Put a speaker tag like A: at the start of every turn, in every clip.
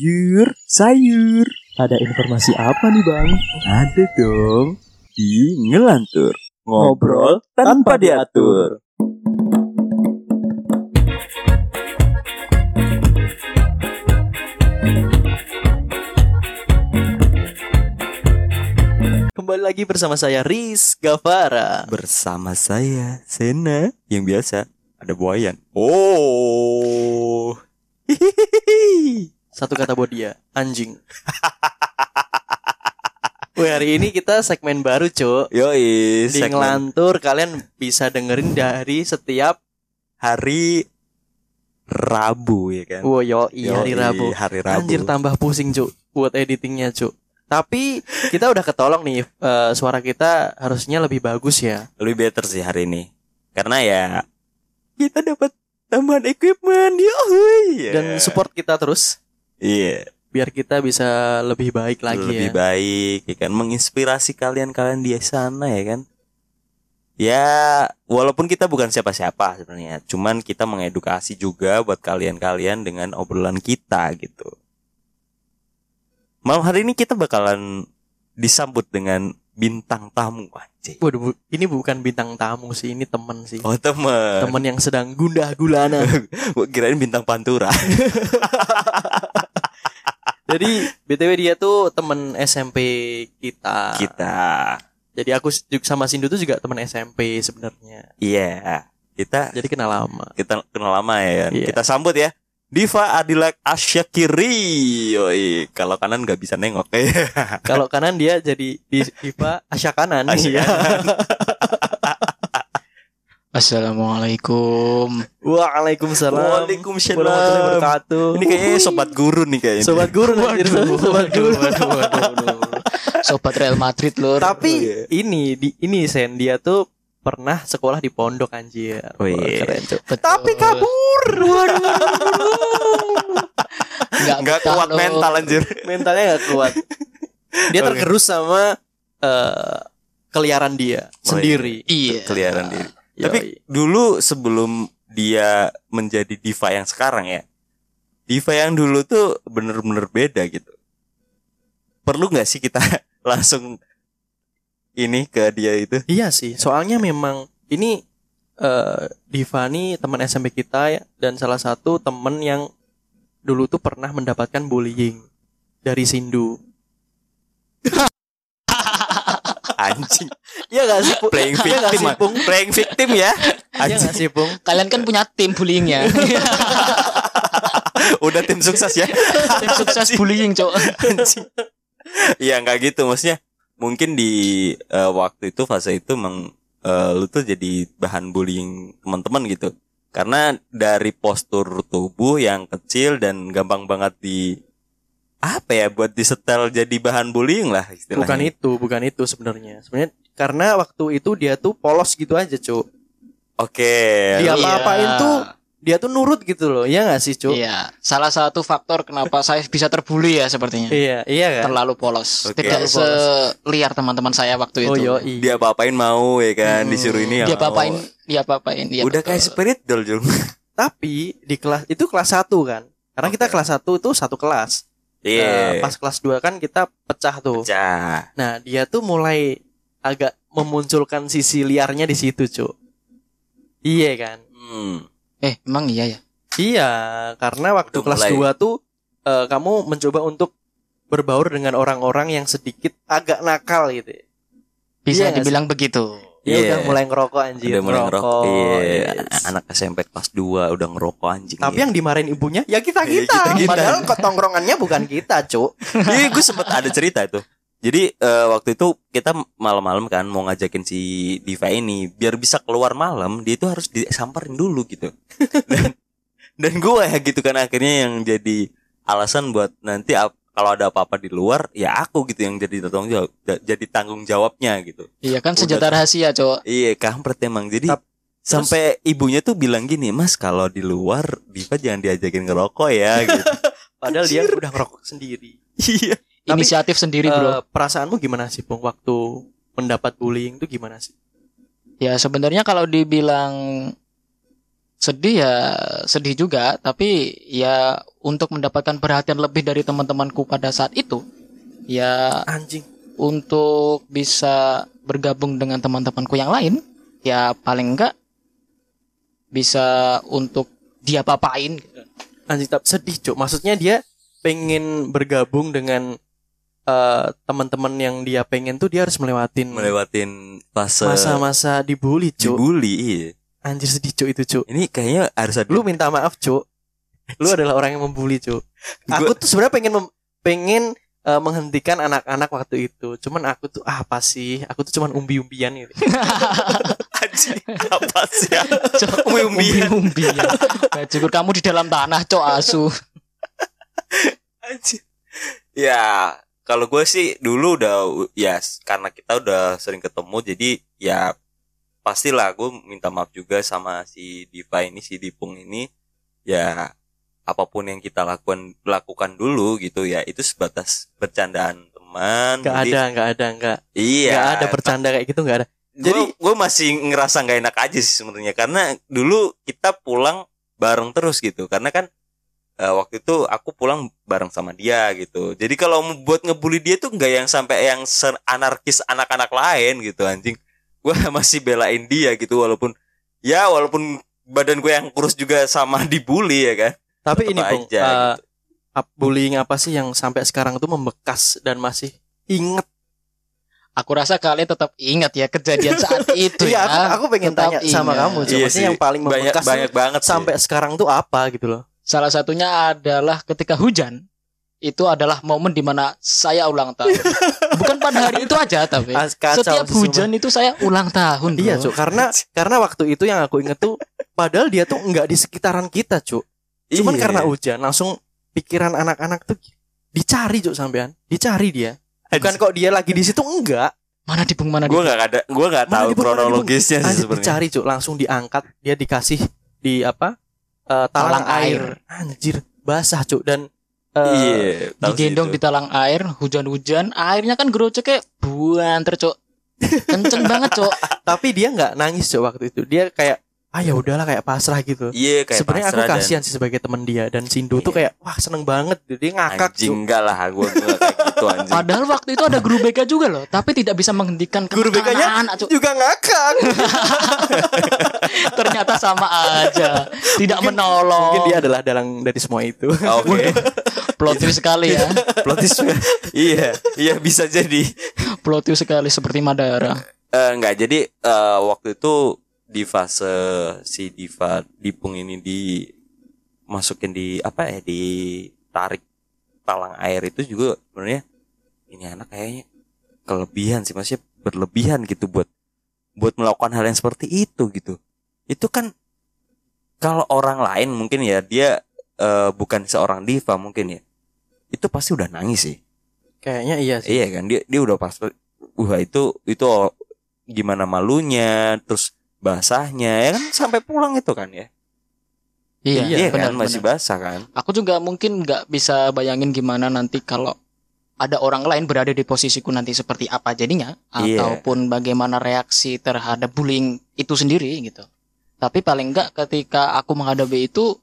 A: Sayur, sayur.
B: Ada informasi apa nih bang?
A: Ada dong. Di Ngelantur. Ngobrol tanpa diatur.
B: Kembali lagi bersama saya Riz Gavara.
A: Bersama saya, Sena. Yang biasa, ada buayan. Oh. Hihihi.
B: Satu kata buat dia, anjing. Wih, hari ini kita segmen baru, Cuk.
A: Yoi,
B: Di
A: segmen
B: ngelantur kalian bisa dengerin dari setiap
A: hari Rabu ya kan.
B: Wow, yo, hari Rabu.
A: Hari Rabu.
B: Anjir tambah pusing, Cuk, buat editingnya, Cuk. Tapi kita udah ketolong nih eh, suara kita harusnya lebih bagus ya.
A: Lebih better sih hari ini. Karena ya kita dapat tambahan equipment. Yoi.
B: Dan support kita terus
A: Iya.
B: biar kita bisa lebih baik lagi
A: lebih
B: ya.
A: baik ya kan menginspirasi kalian-kalian di sana ya kan ya walaupun kita bukan siapa-siapa sebenarnya cuman kita mengedukasi juga buat kalian-kalian dengan obrolan kita gitu malam hari ini kita bakalan disambut dengan bintang tamu anjing
B: Waduh, bu- ini bukan bintang tamu sih, ini temen sih.
A: oh temen
B: Temen yang sedang gundah gulana.
A: Kirain bintang pantura
B: Jadi btw dia tuh temen SMP kita.
A: kita
B: Jadi aku juga sama Sindu tuh juga temen SMP sebenarnya.
A: iya kita
B: Jadi kenal lama.
A: kita kenal lama ya kan?
B: Iya.
A: kita sambut ya Diva Adilak Asyakiri Yoi, kalau kanan nggak bisa nengok
B: Kalau kanan dia jadi di Diva Asya kanan.
A: Asya
B: Iya.
C: Assalamualaikum.
B: Waalaikumsalam.
A: Waalaikumsalam.
B: Warahmatullahi wabarakatuh.
A: Ini kayaknya sobat guru nih kayaknya
B: sobat guru anjir, sobat guru.
C: Sobat Real Madrid lur.
B: Tapi
A: Oh, iya.
B: ini di ini Sen dia tuh pernah sekolah di pondok anjir.
A: Oh,
B: Wah,
A: iya.
B: keren, Cuk.
C: Betul.
B: Tapi kabur. Waduh.
C: Nggak,
A: Nggak
C: betah,
A: kuat
C: Lur.
A: mental anjir
B: mentalnya gak kuat. Dia tergerus sama eh, keliaran dia
A: Oh,
B: sendiri.
C: Iya.
A: Keliaran diri
B: Yoi.
A: Tapi dulu sebelum dia menjadi diva yang sekarang ya Diva yang dulu tuh bener-bener beda gitu Perlu nggak sih kita langsung ini ke dia itu
B: Iya sih, soalnya memang ini eh Diva nih teman SMP kita ya dan salah satu temen yang dulu tuh pernah mendapatkan bullying dari Sindu.
A: Anjing
B: Iya gak sih, Pung?
A: Playing
B: Iya gak
A: victim
B: sih,
A: ah.
B: Pung?
A: Playing victim ya
B: Iya
A: Anjing
B: gak sih, Pung?
C: Kalian kan punya tim bullyingnya.
A: Udah tim sukses ya
C: tim sukses bullying, Cok.
A: Anjing. Iya nggak gitu maksudnya mungkin di eh, waktu itu fase itu emang eh, lu tuh jadi bahan bullying teman-teman gitu karena dari postur tubuh yang kecil dan gampang banget di apa ya buat disetel jadi bahan bullying lah istilahnya.
B: Bukan itu, bukan itu sebenarnya. Sebenarnya karena waktu itu dia tuh polos gitu aja, Cuk.
A: Oke.
B: Dia
A: lu-
B: apa-apain tuh dia tuh nurut gitu loh. Iya gak sih, Cuk?
C: Iya, salah satu faktor kenapa saya bisa terbully ya sepertinya.
B: Iya, iya kan?
C: Terlalu polos.
A: Oke.
C: Tidak
B: Terlalu polos.
C: seliar teman-teman saya waktu
B: Oh,
C: itu.
B: yo,
A: dia apa-apain mau ya kan
B: Hmm.
A: disuruh ini ya
C: Dia
A: mau.
C: papain, dia papain. Iya,
A: Udah
C: betul.
A: kayak spirit doll Jung.
B: Tapi di kelas itu kelas 1 kan. Karena kita
A: Oke.
B: kelas 1 itu satu kelas.
A: Iya.
B: Nah, pas kelas 2 kan kita pecah tuh.
A: Pecah.
B: Nah, dia tuh mulai agak memunculkan sisi liarnya di situ, Cuk. Iya kan?
A: Hmm.
C: Eh, emang iya ya.
B: Iya, karena waktu
A: Udah
B: kelas
A: mulai.
B: 2 tuh eh, kamu mencoba untuk berbaur dengan orang-orang yang sedikit agak nakal gitu. ya.
C: Bisa
B: Iya
C: dibilang begitu.
B: Dia
A: Iya.
B: udah mulai ngerokok anjir.
A: Udah mulai ngerokok. Iya.
B: yes.
A: Anak SMP kelas 2 udah ngerokok anjing.
B: Tapi
A: ya.
B: yang dimarahin ibunya ya kita
A: Iya,
B: kita.
A: kita-kita.
B: Padahal ketongkrongannya bukan kita, Cuk.
A: Iya, gue sempet ada cerita itu. Jadi eh, waktu itu kita malam-malam kan mau ngajakin si Diva ini biar bisa keluar malam, dia itu harus disamperin dulu gitu. Dan dan gue ya gitu kan akhirnya yang jadi alasan buat nanti ap- kalau ada apa-apa di luar ya aku gitu yang jadi tanggung jawab ja- jadi tanggung jawabnya gitu.
C: Iya kan
A: Udah.
C: senjata rahasia, Cok.
A: Iya kampret emang jadi
B: Tap-
A: sampai ibunya tuh bilang gini mas kalau di luar Diva jangan diajakin ngerokok ya gitu.
B: Padahal dia udah ngerokok sendiri.
A: iya.
B: Tapi,
C: Inisiatif sendiri, Bro.
B: Eh, perasaanmu gimana sih, Pung, waktu mendapat bullying itu gimana sih?
C: Ya sebenarnya kalau dibilang sedih ya sedih juga tapi ya untuk mendapatkan perhatian lebih dari teman-temanku pada saat itu ya
B: Anjing.
C: untuk bisa bergabung dengan teman-temanku yang lain ya paling enggak bisa untuk dia papain gitu.
B: Anjing tapi sedih, Cuk. Maksudnya dia pengen bergabung dengan eh, teman-teman yang dia pengen tuh dia harus melewatin
A: melewatin fase
B: masa-masa dibully, Cuk.
A: dibully iya.
B: Anjir sedih, Cuk itu, Cuk.
A: ini kayaknya harus ada
B: Lu minta maaf, Cuk. Lu adalah orang yang membuli, Cuk. Aku tuh sebenarnya pengen mem- pengen eh, menghentikan anak-anak waktu itu. Cuman aku tuh ah, apa sih? Aku tuh cuman umbi-umbian gitu.
A: Anjing, apa sih ya?
C: Cok,
A: Umbi-umbian.
C: umbi-umbian. Syukur kamu di dalam tanah, cok asu.
A: Anjing. Ya, kalau gue sih dulu udah ya karena kita udah sering ketemu jadi ya pastilah gue minta maaf juga sama si Diva ini si Dipung ini. Ya apa pun yang kita lakukan lakukan dulu gitu ya itu sebatas bercandaan teman
B: Gak
A: Jadi,
B: ada, gak ada, gak.
A: iya.
B: Gak ada bercanda kayak gitu gak ada.
A: jadi gue masih ngerasa nggak enak aja sih sebenarnya karena dulu kita pulang bareng terus gitu. Karena kan eh, waktu itu aku pulang bareng sama dia gitu. Jadi kalau mau buat ngebully dia tuh nggak yang sampai yang ser- anarkis anak-anak lain gitu anjing gue masih belain dia gitu walaupun ya walaupun badan gue yang kurus juga sama dibully ya kan
B: Tapi
A: Tetep
B: ini Bung,
A: aja, gitu.
B: ap- bullying apa sih yang sampai sekarang tuh membekas dan masih inget?
C: Aku rasa kalian tetap ingat ya kejadian saat itu
B: Iya,
C: ya.
B: aku, aku pengen
C: Tetap
B: tanya sama
C: ingat.
B: kamu, Cuk.
A: Iya
B: Maksudnya
A: sih.
B: yang paling
A: banyak
B: membekas
A: banyak banget sih.
B: sampai sekarang tuh apa gitu loh.
C: Salah satunya adalah ketika hujan. Itu adalah momen di mana saya ulang tahun. Bukan pada hari itu aja tapi
B: kacau
C: setiap hujan itu saya ulang tahun.
B: Iya. Cuk. Karena karena waktu itu yang aku inget tuh padahal dia tuh nggak di sekitaran kita, Cuk. Cuman
A: Iya.
B: karena hujan langsung pikiran anak-anak tuh dicari, Cuk, sampean. Dicari dia. Bukan kok dia lagi di situ enggak.
C: Mana di mana
A: gue
C: di
A: nggak ada gue nggak tahu kronologisnya sih sebenarnya
B: dicari, Cuk. Langsung diangkat, dia dikasih di apa? eh, talang,
C: Talang
B: air.
C: air.
B: Anjir, basah, Cuk. Dan eh,
A: iya tahu sih
C: digendong di talang air, hujan-hujan, airnya kan gerocoknya buanter, Cok. Kenceng banget, Cok.
B: tapi dia nggak nangis, Cuk, waktu itu. Dia kayak ah ya udahlah kayak pasrah gitu.
A: Iya kayak
B: Sebenarnya aku
A: pasrah dan-
B: kasihan sih sebagai teman dia dan Sindu tuh kayak wah seneng banget dia ngakak
A: anjing
B: Cuk.
A: enggak lah gue kayak gitu anjing
C: Padahal waktu itu ada guru BK juga loh, tapi tidak bisa menghentikan
B: Guru BK-nya juga ngakak.
C: Ternyata sama aja, tidak menolong.
B: Mungkin dia adalah dalang dari semua itu.
A: oke
C: plot twist sekali ya.
A: plot twist juga. iya iya bisa jadi
C: Plot twist sekali seperti Madara.
A: Eh, enggak jadi eh, waktu itu di fase si Diva Dipung ini di masukin di apa ya di tarik talang air itu juga sebenarnya ini anak kayaknya kelebihan sih maksudnya berlebihan gitu buat buat melakukan hal yang seperti itu gitu itu kan kalau orang lain mungkin ya dia eh, bukan seorang diva mungkin ya itu pasti udah nangis sih
B: Kayaknya iya sih.
A: Iya kan dia dia udah pas wah itu itu gimana malunya terus basahnya ya kan sampai pulang itu kan ya.
C: Iya,
A: Iya,
C: benar,
A: kan masih
C: benar.
A: basah kan.
C: Aku juga mungkin nggak bisa bayangin gimana nanti kalau ada orang lain berada di posisiku nanti seperti apa jadinya
A: Iya.
C: ataupun bagaimana reaksi terhadap bullying itu sendiri gitu. Tapi paling enggak ketika aku menghadapi itu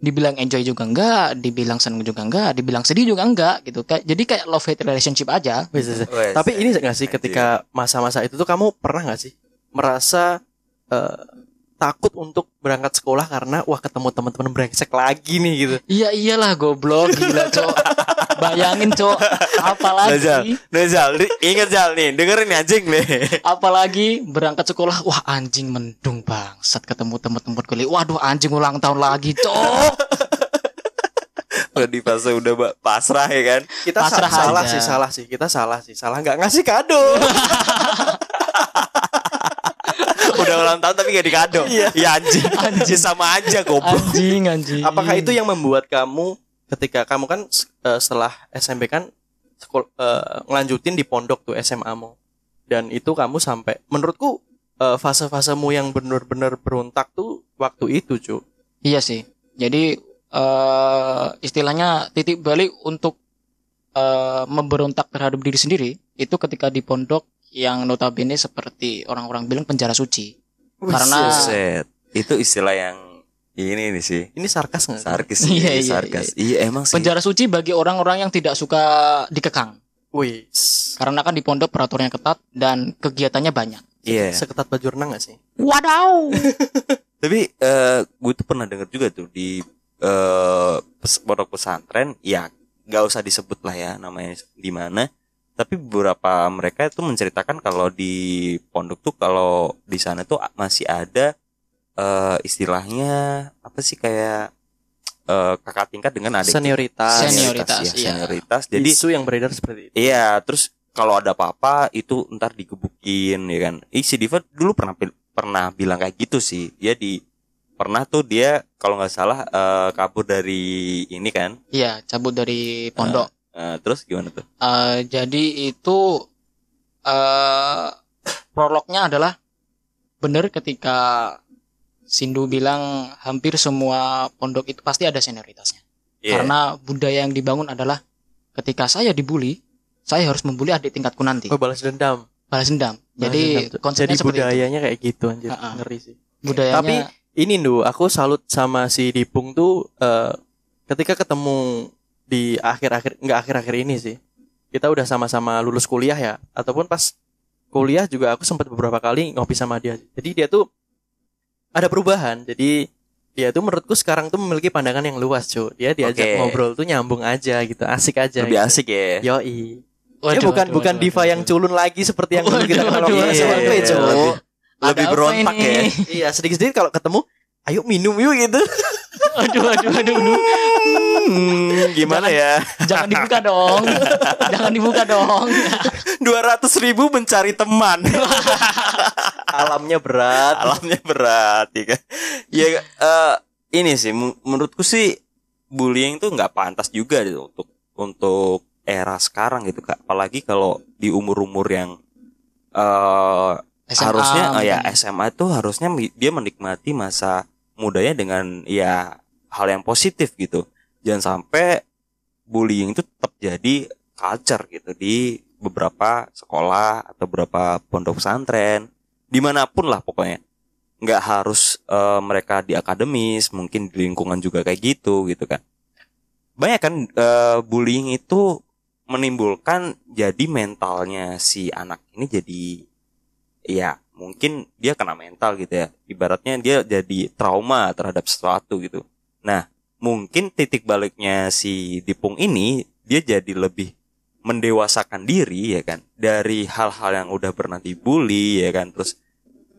C: dibilang enjoy juga enggak, dibilang seneng juga enggak, dibilang sedih juga enggak gitu. Kayak jadi kayak love hate relationship aja.
B: Tapi ini nggak sih ketika masa-masa itu tuh kamu pernah nggak sih merasa eh, takut untuk berangkat sekolah karena wah ketemu teman-teman brengsek lagi nih gitu.
C: Iya iyalah goblok gila, Cok. Bayangin, Cok. Apalagi
A: Nazal, di- ingat Zal nih, dengerin nih, anjing nih.
C: apalagi berangkat sekolah wah anjing mendung bangsat ketemu temen-temen kuliah waduh anjing ulang tahun lagi cok
A: Udah di fase udah ba- pasrah ya kan.
B: Kita
C: Pasrah
B: salah
C: aja.
B: sih, salah sih. Kita salah sih. Salah nggak ngasih kado.
A: Udah ulang tahun tapi gak dikado.
B: Iya.
A: Iya anjing.
C: Anjing.
A: Ya sama aja goblok.
C: anjing anjing
B: Apakah itu yang membuat kamu ketika kamu kan eh, setelah SMP kan sekol, eh, ngelanjutin di pondok tuh SMA-mu dan itu kamu sampai menurutku eh, fase-fasemu yang benar-benar berontak tuh waktu itu cu
C: iya sih jadi eh istilahnya titik balik untuk eh memberontak terhadap diri sendiri itu ketika di pondok yang notabene seperti orang-orang bilang penjara suci Karena-
A: Buset. itu istilah yang ini nih sih.
B: Ini sarkas nggak?
A: Sarkis
C: Iya,
A: iya,
C: iya,
A: sarkas. Iya, emang sih.
C: Penjara suci bagi orang-orang yang tidak suka dikekang.
B: Wih,
C: Karena kan di pondok peraturannya ketat dan kegiatannya banyak.
A: Iya.
B: seketat baju renang gak sih?
C: Wadaw.
A: Tapi eh gue tuh pernah denger juga tuh di eh pes- pondok pesantren, ya nggak usah disebut lah ya namanya di mana. Tapi beberapa mereka itu menceritakan kalau di pondok tuh kalau di sana tuh masih ada eh istilahnya apa sih kayak eh kakak tingkat dengan adik
B: Senioritas.
C: Senioritas,
A: ya,
C: iya.
A: senioritas. Jadi
B: Isu yang beredar seperti itu.
A: Iya, terus kalau ada apa-apa itu ntar digebukin ya kan. Ih, si Diva dulu pernah pernah bilang kayak gitu sih. Dia di pernah tuh dia kalau nggak salah eh, kabur dari ini kan.
C: Iya, cabut dari pondok.
A: Eh, terus gimana tuh?
C: Eh, jadi itu eh prolognya adalah benar ketika Sindu bilang hampir semua pondok itu pasti ada senioritasnya.
A: Iya.
C: Karena budaya yang dibangun adalah ketika saya dibully, saya harus membuli adik tingkatku nanti.
B: Oh, balas dendam.
C: Balas dendam.
B: Balas
C: Jadi
B: dendam tuh.
C: konsepnya
B: Jadi
C: seperti itu.
B: budayanya kayak gitu anjir.
C: Ha-ha.
B: Ngeri sih.
C: Budayanya
B: Tapi ini Ndu, aku salut sama si Dipung tuh eh, ketika ketemu di akhir-akhir enggak akhir-akhir ini sih. Kita udah sama-sama lulus kuliah ya ataupun pas kuliah juga aku sempat beberapa kali ngopi sama dia. Jadi dia tuh ada perubahan. Jadi dia tuh menurutku sekarang tuh memiliki pandangan yang luas, cuy. Dia diajak
A: Oke.
B: ngobrol tuh nyambung aja gitu, asik aja.
A: Lebih
B: gitu.
A: asik ya.
B: Yoi.
C: Waduh,
B: ya bukan
C: waduh,
B: bukan
C: waduh,
B: diva
C: waduh.
B: yang culun lagi seperti yang dulu kita
C: Waduh,
B: kenal
C: waduh,
B: waktu
A: waduh,
B: ya,
A: waduh.
B: Cuk.
A: Lebih- Lebih berontak
C: ini?
A: ya.
B: Iya, sedikit-sedikit kalau ketemu, ayo minum yuk gitu.
C: aduh, aduh, aduh, aduh.
A: Hmm, gimana ya?
C: Jangan dibuka dong. Jangan dibuka dong.
A: 200 ribu mencari teman.
B: Alamnya berat.
A: alamnya berat ya kan ya eh, ini sih menurutku sih bullying tuh nggak pantas juga gitu untuk untuk era sekarang gitu kak apalagi kalau di umur umur yang eh
C: SMA
A: harusnya eh, ya. SMA itu harusnya dia menikmati masa mudanya dengan ya hal yang positif gitu jangan sampai bullying itu tetap jadi culture gitu di beberapa sekolah atau beberapa pondok pesantren. Di mana pun lah pokoknya. Nggak harus eh, mereka di akademis mungkin di lingkungan juga kayak gitu gitu kan. Banyak kan eh, bullying itu menimbulkan jadi mentalnya si anak ini jadi ya mungkin dia kena mental gitu ya. Ibaratnya dia jadi trauma terhadap sesuatu gitu. Nah mungkin titik baliknya si Dipung ini dia jadi lebih mendewasakan diri ya kan dari hal-hal yang udah pernah dibully ya kan terus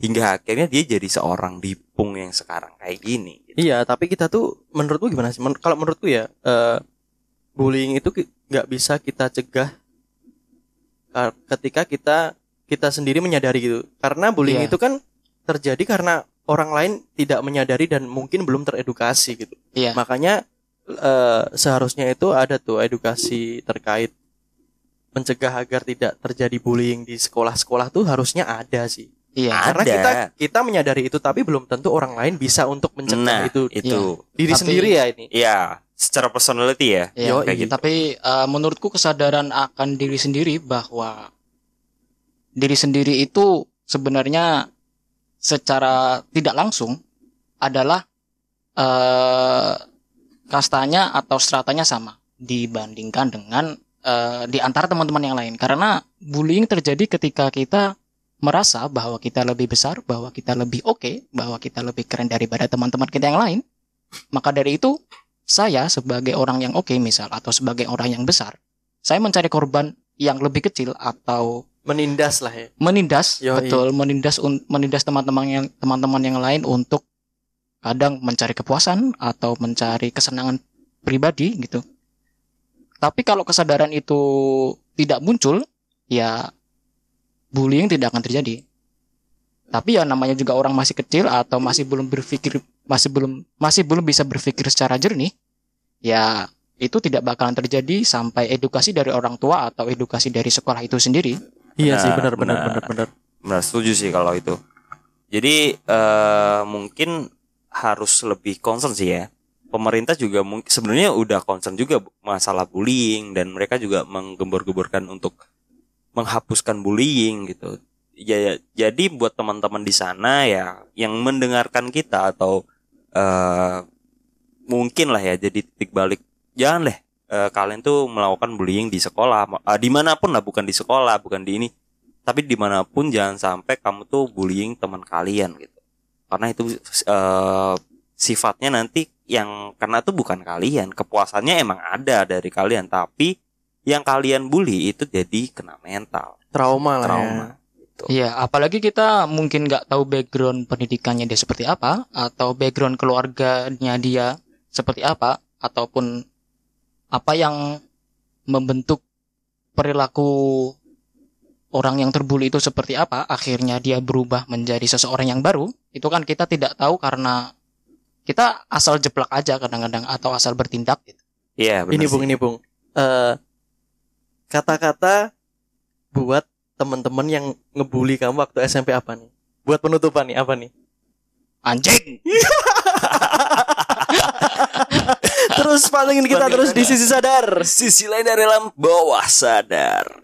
A: hingga akhirnya dia jadi seorang Dipung yang sekarang kayak gini gitu.
B: Iya, tapi kita tuh menurutku gimana sih? Men- kalau menurutku ya, eh, bullying itu nggak bisa kita cegah ketika kita kita sendiri menyadari gitu. Karena bullying
C: Iya.
B: itu kan terjadi karena orang lain tidak menyadari dan mungkin belum teredukasi gitu.
C: Iya.
B: Makanya eh, seharusnya itu ada tuh edukasi terkait mencegah agar tidak terjadi bullying di sekolah-sekolah tuh harusnya ada sih.
C: Iya.
B: Karena
A: Ada.
B: kita kita menyadari itu tapi belum tentu orang lain bisa untuk mencegah
A: nah
B: itu
A: itu
B: diri
C: Tapi-
B: sendiri ya ini.
A: ya secara personality ya
C: Iya,
A: kayak gitu.
C: Tapi eh, menurutku kesadaran akan diri sendiri bahwa diri sendiri itu sebenarnya secara tidak langsung adalah eh kastanya atau stratanya sama dibandingkan dengan eh, di antara teman-teman yang lain. Karena bullying terjadi ketika kita merasa bahwa kita lebih besar, bahwa kita lebih oke, bahwa kita lebih keren daripada teman-teman kita yang lain. Maka dari itu saya sebagai orang yang oke misal atau sebagai orang yang besar, saya mencari korban yang lebih kecil atau
B: Menindas lah ya.
C: menindas
B: Yoi.
C: betul menindas menindas teman-teman yang teman-teman yang lain untuk kadang mencari kepuasan atau mencari kesenangan pribadi gitu. Tapi kalau kesadaran itu tidak muncul, ya bullying tidak akan terjadi. Tapi ya namanya juga orang masih kecil atau masih belum berpikir masih belum masih belum bisa berpikir secara jernih, ya itu tidak bakalan terjadi sampai edukasi dari orang tua atau edukasi dari sekolah itu sendiri
B: Iya sih
A: Benar,
B: benar benar
A: benar.
B: benar benar.
A: Benar setuju sih kalau itu. Jadi eh mungkin harus lebih concern sih ya. Pemerintah juga mungkin sebenarnya udah concern juga masalah bullying dan mereka juga menggembor-gemborkan untuk menghapuskan bullying gitu. ya, ya jadi buat teman-teman di sana ya yang mendengarkan kita atau eh mungkin lah ya jadi titik balik jangan deh eh, kalian tuh melakukan bullying di sekolah. Uh, di mana pun lah bukan di sekolah bukan di ini. Tapi di mana pun jangan sampai kamu tuh bullying teman kalian gitu. Karena itu eh, sifatnya nanti yang karena itu bukan kalian. Kepuasannya emang ada dari kalian. Tapi yang kalian bully itu jadi kena mental.
B: Trauma lah
A: Trauma.
B: ya.
C: Iya, apalagi kita mungkin nggak tahu background pendidikannya dia seperti apa, atau background keluarganya dia seperti apa, ataupun apa yang membentuk perilaku orang yang terbuli itu seperti apa, akhirnya dia berubah menjadi seseorang yang baru, itu kan kita tidak tahu karena kita asal jeplak aja kadang-kadang atau asal bertindak gitu.
A: Iya benar
B: Ini
A: sih.
B: bung, ini bung. Eh, Kata-kata buat teman-teman yang ngebully kamu waktu SMP apa nih? Buat penutupan nih apa nih?
C: Anjing.
B: terus pantengin kita terus di sisi sadar,
A: sisi lain dari dalam bawah sadar.